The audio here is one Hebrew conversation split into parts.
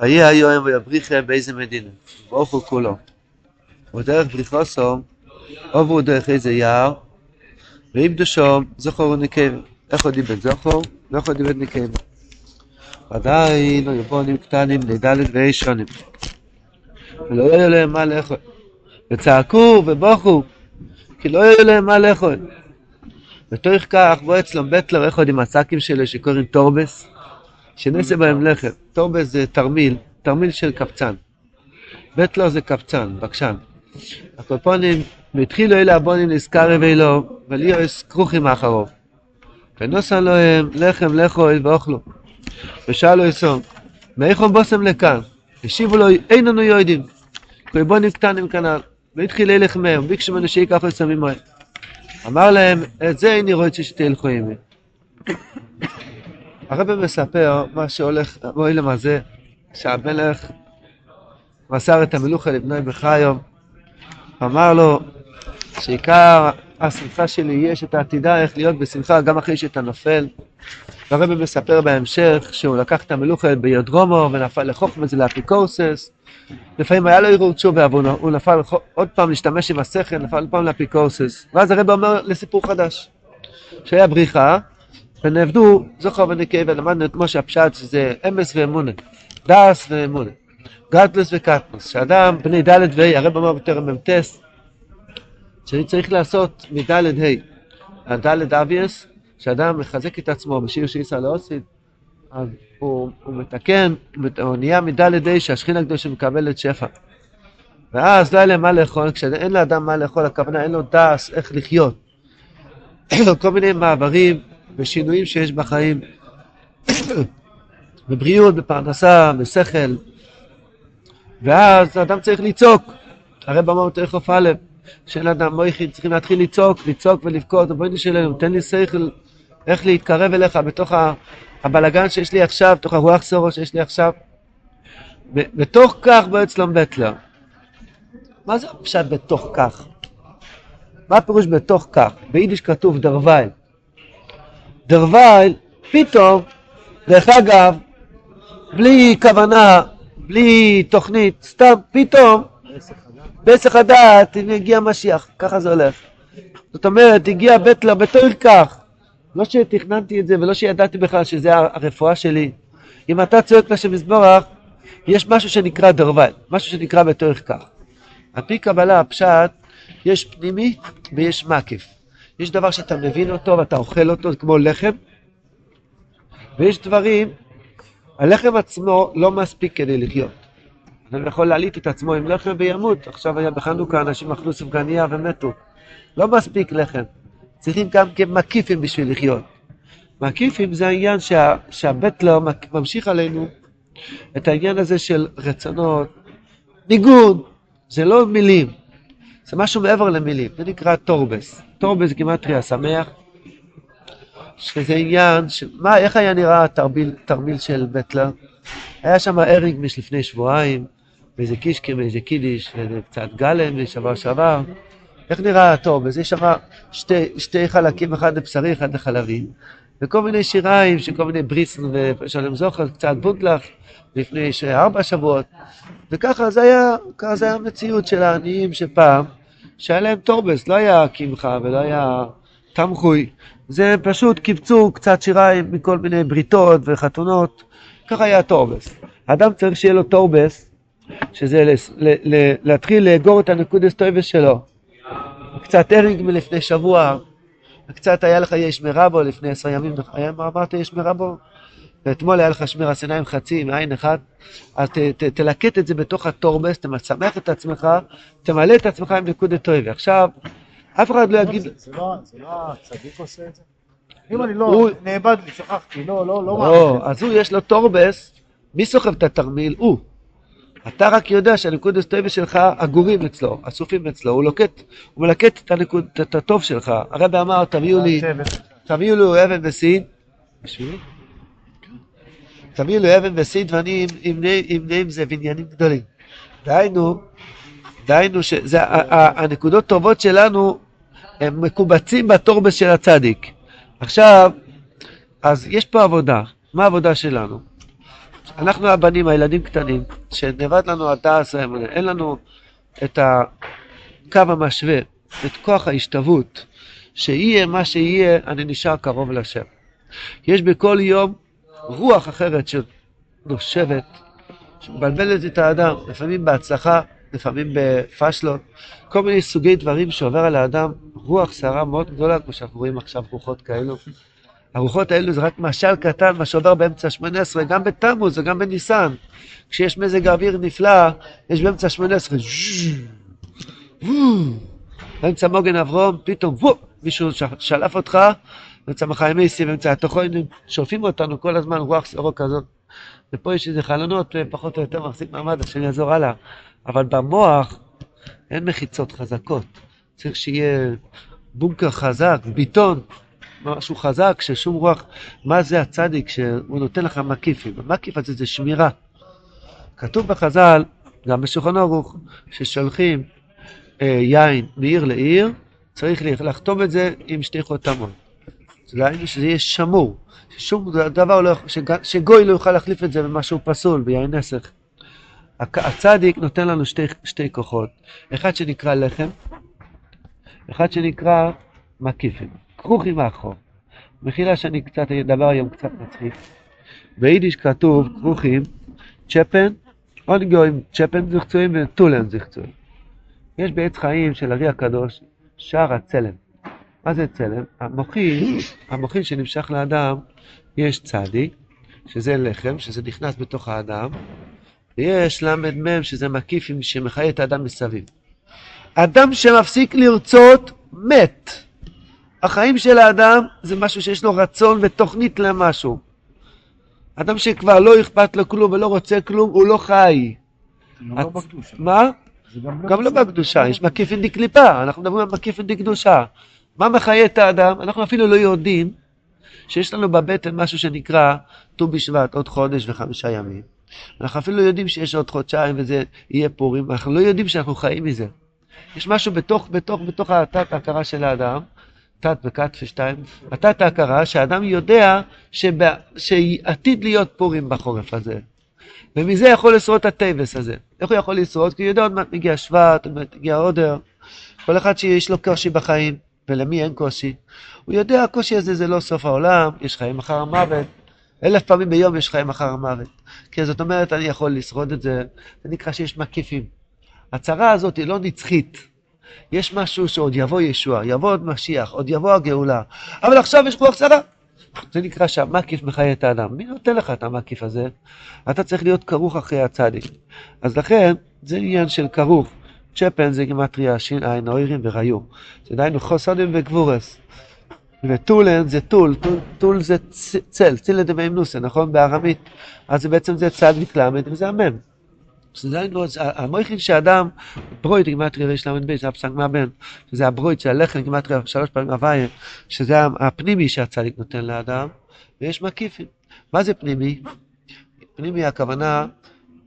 ויהי היום ויבריחם באיזה מדינה, הוא כולו. ודרך בריחוסו עוברו דרך איזה יער, ואיבדו שם זכור ונקבה. איך עוד איבד זכור? ואיך עוד איבד נקבה. עדיין היו בונים קטנים לדלת ואי שונים. ולא היה להם מה לאכול. וצעקו ובוכו, כי לא היה להם מה לאכול. ותוך כך בוא אצלם בטלר אחד עם השקים שלו שקוראים טורבס, שנעשה בהם לחם. טורבס זה תרמיל, תרמיל של קפצן. בטלר זה קפצן, בקשן. הקופונים, והתחילו אלה הבונים לזכרי ואילו, וליאס כרוכים אחרוב. ונוסן להם לחם לאכול ואוכלו. ושאלו יסום, מאיכון בושם לכאן? השיבו לו, אין לנו יודעים. קורבונים קטנים כנ"ל. והתחיל ללך מהם, ביקשו ממנו שיקחו את סמים מהם. אמר להם, את זה איני רואה שתלכו עמי. הרב מספר מה שהולך, בואי למזה, שהמלך מסר את המלוכה לבני בחיום, אמר לו שעיקר השמחה שלי יהיה שאתה תדע איך להיות בשמחה גם אחרי שאתה נופל. והרב מספר בהמשך שהוא לקח את המלוכה ביודרומו ונפל לחוכמס לאפיקורסס. לפעמים היה לו ערעור תשובה עוונו, הוא נפל עוד פעם להשתמש עם השכל, נפל עוד פעם לאפיקורסס. ואז הרב אומר לסיפור חדש, שהיה בריחה, ונעבדו זוכר ונקבה, ולמדנו את משה הפשט שזה אמס ואמונה, דאס ואמונה, גדלוס וקטנוס, שאדם בני ד' וה', הרב אמר בטרם מ"ט, שאני צריך לעשות מד' ה', הד' אביאס, שאדם מחזק את עצמו בשיר שאיסר לאוסית, אז הוא, הוא מתקן, הוא נהיה מד' ה' שהשכינה הקדושה מקבלת שפע. ואז לא היה להם מה לאכול, כשאין לאדם מה לאכול, הכוונה אין לו דס איך לחיות. כל מיני מעברים ושינויים שיש בחיים, בבריאות, בפרנסה, בשכל. ואז האדם צריך לצעוק. הרב אמר בתוך א', שאין אדם מויכין, צריכים להתחיל לצעוק, לצעוק ולבכות, בואי שלנו, תן לי שכל איך להתקרב אליך בתוך הבלגן שיש לי עכשיו, בתוך הרוח סורו שיש לי עכשיו. בתוך כך בוא אצלם בטלר. מה זה הפשט בתוך כך? מה הפירוש בתוך כך? ביידיש כתוב דרווייל. דרווייל, פתאום, דרך אגב, בלי כוונה, בלי תוכנית, סתם, פתאום, בעסק הדעת, הנה הגיע משיח, ככה זה הולך. זאת אומרת, הגיע בטלר בתוך כך. לא שתכננתי את זה ולא שידעתי בכלל שזה הרפואה שלי. אם אתה צועק לשם יזבורך, יש משהו שנקרא דרווייל, משהו שנקרא בתוך כך. על פי קבלה, הפשט, יש פנימי ויש מקיף. יש דבר שאתה מבין אותו ואתה אוכל אותו, כמו לחם, ויש דברים, הלחם עצמו לא מספיק כדי לחיות. אדם יכול להעליט את עצמו עם לחם וימות. עכשיו היה בחנוכה, אנשים אכלו ספגניה ומתו. לא מספיק לחם. צריכים גם כמקיפים בשביל לחיות. מקיפים זה העניין שה, שהבטלר ממשיך עלינו את העניין הזה של רצונות, ניגון, זה לא מילים, זה משהו מעבר למילים, זה נקרא טורבס. טורבס גימטריה שמח, שזה עניין של, מה, איך היה נראה התרמיל, תרמיל של בטלר? היה שם ארינג משלפני שבועיים, ואיזה קישקי ואיזה קידיש, ואיזה קצת גלם משבוע שעבר. איך נראה הטורבס? יש שם שתי, שתי חלקים, אחד לבשרי, אחד לחלבי, וכל מיני שיריים של כל מיני בריסן ושלם זוכר, קצת בונדלח, לפני ארבע שבועות. וככה זה היה, ככה זה היה המציאות של העניים של פעם, שהיה להם טורבס, לא היה קמחה ולא היה תמחוי. זה פשוט קיבצו קצת שיריים מכל מיני בריתות וחתונות, ככה היה טורבס. אדם צריך שיהיה לו טורבס, שזה להתחיל לאגור את הנקודס טויבס שלו. קצת ארינג מלפני שבוע, וקצת היה לך יש מרבו לפני עשר ימים, אמרת יש מרבו? ואתמול היה לך שמיר הסיניים חצי עם עין אחד, אז ת, ת, תלקט את זה בתוך הטורבס, תשמח את עצמך, תמלא את עצמך עם נקודת טויבה. עכשיו, אף אחד לא יגיד... זה לא הצדיק עושה את זה? אם אני לא, נאבד לי, שכחתי, לא, לא, לא. לא, אז הוא יש לו טורבס, מי סוחב את התרמיל? הוא. אתה רק יודע שהנקודת טויבה שלך אגורים אצלו, אסופים אצלו, הוא לוקט, הוא מלקט את, הנקוד, את הטוב שלך. הרבי אמר, תביאו לי, תביאו לי אבן וסיד, בשבילי? תביאו לי אבן וסיד ואני אמנה עם זה בניינים גדולים. דהיינו, דהיינו שזה, הנקודות טובות שלנו, הם מקובצים בטורבס של הצדיק. עכשיו, אז יש פה עבודה, מה העבודה שלנו? אנחנו הבנים, הילדים קטנים, שנאבד לנו הדס האמונה, אין לנו את הקו המשווה, את כוח ההשתוות, שיהיה מה שיהיה, אני נשאר קרוב לשם. יש בכל יום רוח אחרת שנושבת, שמבלבלת את האדם, לפעמים בהצלחה, לפעמים בפשלות, כל מיני סוגי דברים שעובר על האדם רוח סערה מאוד גדולה, כמו שאנחנו רואים עכשיו רוחות כאלו. הרוחות האלו זה רק משל קטן, מה שעובר באמצע שמונה עשרה, גם בתמוז וגם בניסן. כשיש מזג האוויר נפלא, יש באמצע שמונה עשרה, באמצע מוגן אברום, פתאום מישהו שלף אותך, באמצע מחיים מייסי, באמצע התוכוינים, שולפים אותנו כל הזמן רוח סערו כזאת. ופה יש איזה חלונות, פחות או יותר מחזיק מעמד, השם יעזור הלאה. אבל במוח אין מחיצות חזקות. צריך שיהיה בונקר חזק, ביטון, משהו חזק, ששום רוח, מה זה הצדיק שהוא נותן לך מקיפים? המקיף הזה זה שמירה. כתוב בחז"ל, גם בשולחן ערוך, ששולחים אה, יין מעיר לעיר, צריך לחתום את זה עם שתי חותמות. דהיינו שזה יהיה שמור, ששום דבר לא, שגוי לא יוכל להחליף את זה במשהו פסול, ביין נסך. הצדיק נותן לנו שתי, שתי כוחות, אחד שנקרא לחם, אחד שנקרא מקיפים, כרוכים מאחור. מחילה שאני קצת אדבר היום קצת מצחיק. ביידיש כתוב כרוכים, צ'פן, אונגויים צ'פן זכצויים וטולן זכצויים. יש בעץ חיים של ארי הקדוש שער הצלם. מה זה צלם? המוחין, המוחין שנמשך לאדם, יש צדיק, שזה לחם, שזה נכנס בתוך האדם, ויש ל"מ שזה מקיף שמחיה את האדם מסביב. אדם שמפסיק לרצות, מת. החיים של האדם זה משהו שיש לו רצון ותוכנית למשהו. אדם שכבר לא אכפת לו כלום ולא רוצה כלום, הוא לא חי. לא את... בקדושה. מה? גם גם לא בקדושה, יש מקיפין דקליפה, אנחנו מדברים על מקיפין דקדושה. מה מחיה את האדם? אנחנו אפילו לא יודעים שיש לנו בבטן משהו שנקרא ט"ו בשבט, עוד חודש וחמישה ימים. אנחנו אפילו לא יודעים שיש עוד חודשיים וזה יהיה פורים, אנחנו לא יודעים שאנחנו חיים מזה. יש משהו בתוך, בתוך, בתוך התת ההכרה של האדם, תת וכת ושתיים, התת ההכרה שהאדם יודע שבא, שעתיד להיות פורים בחורף הזה. ומזה יכול לשרוד את הטייבס הזה. איך הוא יכול לשרוד? כי הוא יודע עוד מעט מגיע שבט, עוד מעט מגיע עודר. כל אחד שיש לו קושי בחיים, ולמי אין קושי. הוא יודע, הקושי הזה זה לא סוף העולם, יש חיים אחר המוות. אלף פעמים ביום יש חיים אחר המוות. כי זאת אומרת, אני יכול לשרוד את זה, זה נקרא שיש מקיפים. הצרה הזאת היא לא נצחית. יש משהו שעוד יבוא ישוע, יבוא עוד משיח, עוד יבוא הגאולה, אבל עכשיו יש רוח צרה. זה נקרא שהמקיף מחיה את האדם. מי נותן לך את המקיף הזה? אתה צריך להיות כרוך אחרי הצדיק. אז לכן, זה עניין של כרוך. צ'פן זה גימטריה ש"ע, אוירים וראיו. זה דהיינו חוסודים וגבורס. וטולן זה טול, טול, טול זה צל, צילה דמיימנוסה, נכון? בארמית. אז זה בעצם זה צד מקלמד וזה המם. היינו, המויכין שאדם, ברויד גימטריה ריש ל"ב, זה הפסק מהבן, שזה הברויד של הלחם גימטריה שלוש פעמים הוויה, שזה הפנימי שהצדיק נותן לאדם, ויש מקיפים. מה זה פנימי? פנימי הכוונה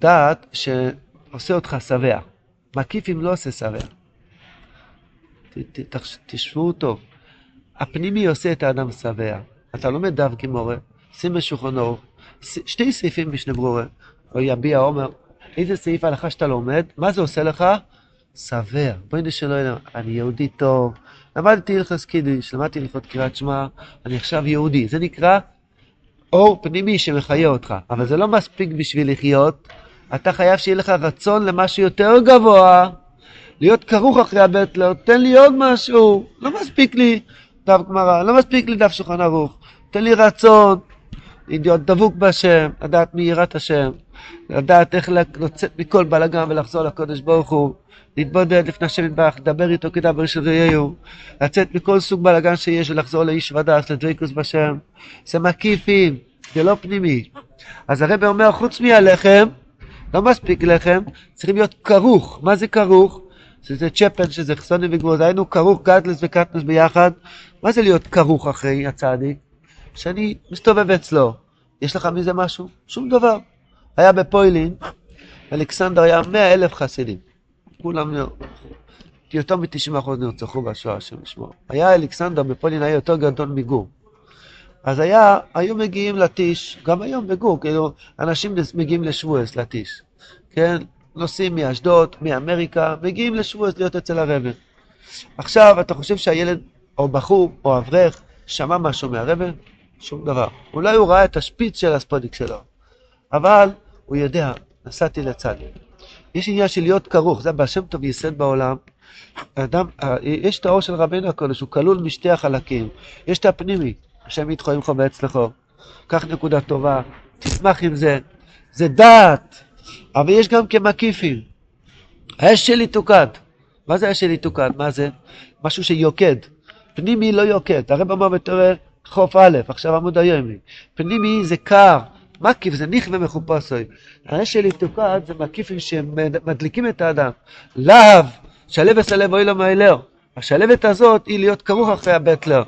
דעת שעושה אותך שבע. מקיפים לא עושה שבע. תשמעו טוב. הפנימי עושה את האדם שבע. אתה לומד דף גמורה, שים אור, שתי סעיפים בשני ברורה, או יביע עומר, איזה סעיף הלכה שאתה לומד, מה זה עושה לך? שבע. בואי נשאלו אלינו, אני יהודי טוב, למדתי הלכס קידיש, למדתי הלכות קריאת שמע, אני עכשיו יהודי. זה נקרא אור פנימי שמחיה אותך, אבל זה לא מספיק בשביל לחיות, אתה חייב שיהיה לך רצון למשהו יותר גבוה, להיות כרוך אחרי הבית, לא, תן לי עוד משהו, לא מספיק לי דף גמרא, לא מספיק לי דף שולחן ערוך, תן לי רצון, להיות דבוק בהשם, לדעת מי יראת השם, לדעת איך לצאת מכל בלאגן ולחזור לקודש ברוך הוא, להתבודד לפני השם יתברך, לדבר איתו כדבר של ראיהו, לצאת מכל סוג בלאגן שיש ולחזור לאיש ודס, לדבקוס בשם, זה מקיפים, זה לא פנימי. אז הרב אומר, חוץ מהלחם, לא מספיק לחם, צריכים להיות כרוך. מה זה כרוך? שזה צ'פן, שזה חסונים וגבול, היינו כרוך גדלס וקטנס ביחד. מה זה להיות כרוך אחרי הצדיק? שאני מסתובב אצלו. יש לך מזה משהו? שום דבר. היה בפוילין, אלכסנדר היה מאה אלף חסידים. כולם, יותר מ-90% נרצחו בשואה, השם ישמור. היה אלכסנדר בפולין היה יותר גדול מגור. אז היה, היו מגיעים לטיש, גם היום בגור, כאילו, אנשים מגיעים לשבועס, לטיש, כן? נוסעים מאשדוד, מאמריקה, מגיעים לשבועס להיות אצל הרבי. עכשיו, אתה חושב שהילד, או בחור, או אברך, שמע משהו מהרבי? שום דבר. אולי הוא ראה את השפיץ של הספודיק שלו, אבל הוא יודע, נסעתי לצד. יש עניין של להיות כרוך, זה בשם טוב ייסד בעולם. אדם, אה, יש את האור של רבינו הקודש, הוא כלול משתי החלקים. יש את הפנימי, השם יתחו עמך ואצלכו. קח נקודה טובה, תשמח עם זה. זה דעת, אבל יש גם כמקיפים. האש שלי תוקד. מה זה האש שלי תוקד? מה זה? משהו שיוקד. פנימי לא יוקד. הרב אמר בתורה חוף א', עכשיו עמוד היומי. פנימי זה קר, מקיף זה נכווה מחופשוי. האש שלי תוקד זה מקיפים שמדליקים את האדם. להב, שלב וסלב אוי לו מאלר. השלבת הזאת היא להיות כרוך אחרי הבטלר.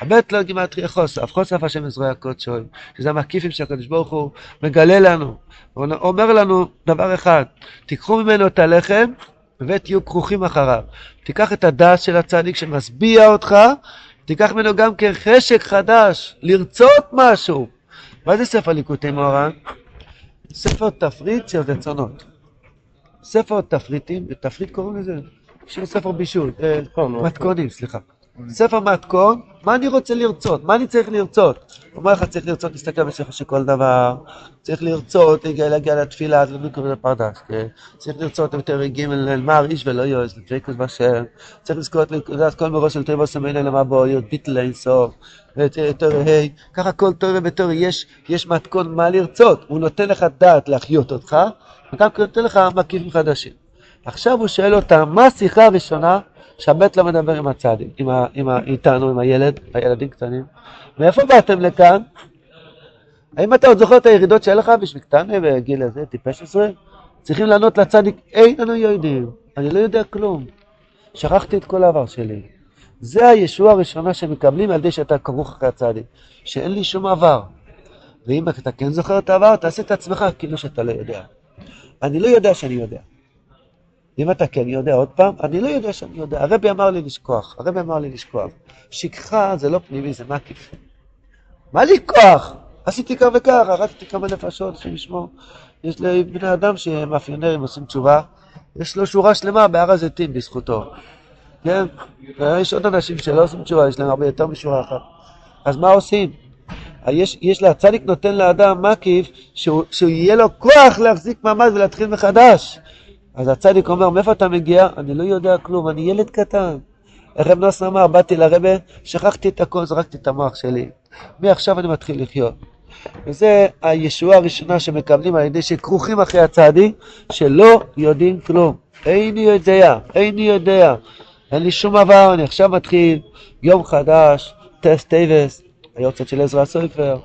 הבטלר גימטריה חוסף, חוסף השם עזרוי הקודשוי, שזה המקיפים שהקדוש ברוך הוא מגלה לנו. הוא אומר לנו דבר אחד, תיקחו ממנו את הלחם ותהיו כרוכים אחריו. תיקח את הדס של הצדיק שמשביע אותך, תיקח ממנו גם כחשק חדש, לרצות משהו. מה זה ספר ליקוטי מוהר"ן? ספר תפריט של רצונות. ספר תפריטים, תפריט קוראים לזה? של ספר בישול, אה, מתכונים, סליחה. ספר מתכון, מה אני רוצה לרצות? מה אני צריך לרצות? אומר לך, צריך לרצות להסתכל בספר של כל דבר, צריך לרצות להגיע לתפילה, זה לא קוראים לפרדס, כן? צריך לרצות יותר ג' למר איש ולא יועז, לדבקות בשם, צריך לזכות לדעת כל מראש של תיבו סמיינה למבוא, להיות ביטל אינסוף, יותר ה', ככה כל תורה ותורה, יש מתכון מה לרצות, הוא נותן לך דעת להחיות אותך, וגם נותן לך מקיפים חדשים. עכשיו הוא שואל אותה, מה השיחה הראשונה שהבית לא מדבר עם הצדיק, עם ה, עם ה, איתנו, עם הילד, הילדים קטנים? מאיפה באתם לכאן? האם אתה עוד זוכר את הירידות שהיה לך בשביל קטנה בגיל הזה, טיפש עשרה? צריכים לענות לצדיק, אין לנו יודעים, אני לא יודע כלום. שכחתי את כל העבר שלי. זה הישוע הראשונה שמקבלים על ידי שאתה כרוך אחרי הצדיק, שאין לי שום עבר. ואם אתה כן זוכר את העבר, תעשה את עצמך כאילו שאתה לא יודע. אני לא יודע שאני יודע. אם אתה כן יודע עוד פעם, אני לא יודע שאני יודע. הרבי אמר לי לשכוח, הרבי אמר לי לשכוח. שכחה זה לא פנימי, זה מקיף. מה לי כוח? עשיתי כך וכך, הרגתי כמה נפשות, השם ישמור. יש לבני אדם שמאפיונרים עושים תשובה, יש לו שורה שלמה בהר הזיתים בזכותו. כן? ויש עוד אנשים שלא עושים תשובה, יש להם הרבה יותר משורה אחת. אז מה עושים? יש, יש לה, הצדיק נותן לאדם מקיף שהוא, שהוא יהיה לו כוח להחזיק מעמד ולהתחיל מחדש. אז הצדיק אומר, מאיפה אתה מגיע? אני לא יודע כלום, אני ילד קטן. הרב נוסן אמר, באתי לרבה, שכחתי את הכל, זרקתי את המוח שלי. מעכשיו אני מתחיל לחיות. וזה הישועה הראשונה שמקבלים על ידי שכרוכים אחרי הצדיק, שלא יודעים כלום. איני יודע, איני יודע. אין לי שום עבר, אני עכשיו מתחיל יום חדש, ט' טבת, ה יארצייט של עזרא סופר,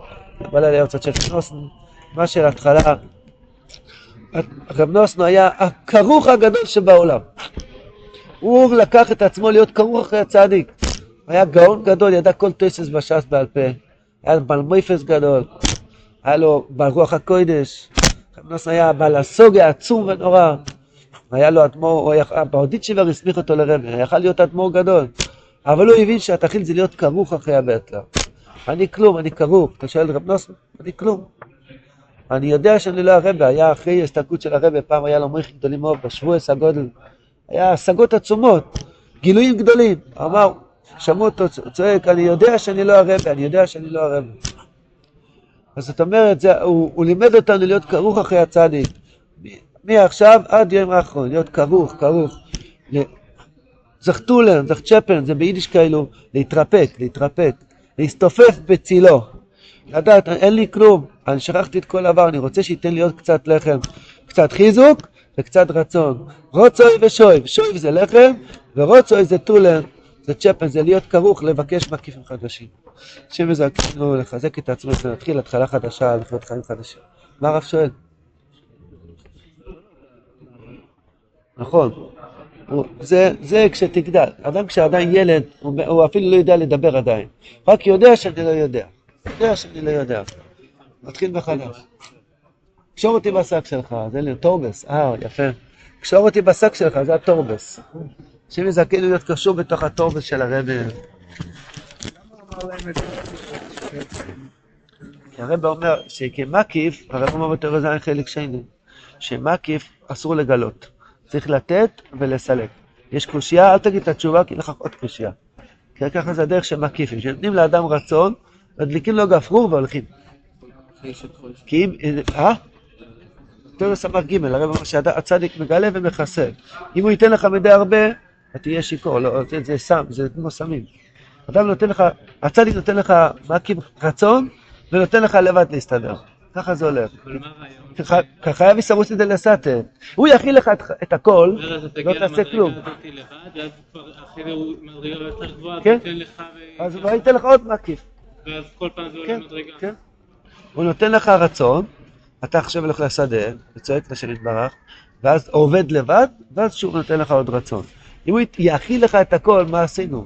בלילה ה יארצייט של נוסן, מה של התחלה. רב נוסן היה הכרוך הגדול שבעולם. הוא לקח את עצמו להיות כרוך אחרי הצדיק. היה גאון גדול, ידע כל טסס בש"ס בעל פה. היה בעל מויפס גדול. היה לו בעל רוח הקודש. רב נוסנו היה בעל הסוגיה עצום ונורא. היה לו אדמו"ר, באודיצ'יבר הסמיך אותו לרבי, יכל להיות אדמו"ר גדול. אבל הוא הבין שהתכלית זה להיות כרוך אחרי הבטלה. אני כלום, אני כרוך. אתה שואל רב נוסנו? אני כלום. אני יודע שאני לא הרבה, היה אחרי הסתלקות של הרבה, פעם היה לו מויכים גדולים מאוד, בשבועס הגודל, היה השגות עצומות, גילויים גדולים. אמר, שמעו אותו צועק, אני יודע שאני לא הרבה, אני יודע שאני לא הרבה. אז זאת אומרת, זה, הוא, הוא לימד אותנו להיות כרוך אחרי הצדיק. מעכשיו עד יום האחרון, להיות כרוך, כרוך. זכטולן, זכצ'פן, זה ביידיש כאלו, להתרפק, להתרפק, להסתופף בצילו. לדעת, אין לי כלום, אני שכחתי את כל העבר, אני רוצה שייתן לי עוד קצת לחם, קצת חיזוק וקצת רצון. רוצוי ושויב, שויב זה לחם, ורוצוי זה טולן, זה צ'פן, זה להיות כרוך, לבקש מקיפים חדשים. השם יזכנו לחזק את עצמנו ולהתחיל התחלה חדשה, לחיות חיים חדשים. מה הרב שואל? נכון. זה, זה כשתגדל. אדם כשעדיין ילד, הוא, הוא אפילו לא יודע לדבר עדיין. רק יודע שאני לא יודע. יודע שאני לא יודע. נתחיל מחדש. קשור אותי בשק שלך, זה לי טורבס, אה, יפה. קשור אותי בשק שלך, זה הטורבס. השם יזכנו להיות קשור בתוך הטורבס של הרבי. כי הרב אומר שכמקיף, הרב אומר בתורה ז' חלק שני, שמקיף אסור לגלות, צריך לתת ולסלק. יש קושייה, אל תגיד את התשובה, כי אין לך עוד קושייה. כי ככה זה הדרך של מקיפים, שנותנים לאדם רצון, מדליקים לו גפרור והולכים. כי אם, אה? סמך ג', הרב אומר שהצדיק מגלה ומכסה. אם הוא ייתן לך מדי הרבה, אתה תהיה שיכור, לא, זה, סם, זה כמו סמים. אדם נותן לך, הצדיק נותן לך מקים רצון, ונותן לך לבד להסתדר. ככה זה הולך. חייב יסרוס את זה לסאטה. הוא יכיל לך את הכל, לא תעשה כלום. כן, אז הוא ייתן לך עוד מקיף. ואז כל פעם זה עולה מדרגה. כן. הוא נותן לך רצון, אתה עכשיו הולך לשדה, וצועק לשם יתברך, ואז עובד לבד, ואז שוב נותן לך עוד רצון. אם הוא יכיל לך את הכל, מה עשינו?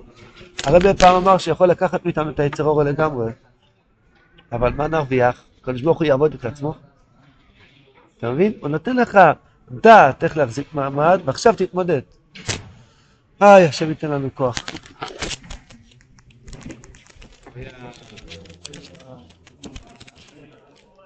הרבי פעם אמר שיכול לקחת מאיתנו את היצר אורו לגמרי, אבל מה נרוויח? הקדוש ברוך הוא יעבוד את עצמו. אתה מבין? הוא נותן לך דעת איך להחזיק מעמד, ועכשיו תתמודד. איי, השם ייתן לנו כוח. Yeah.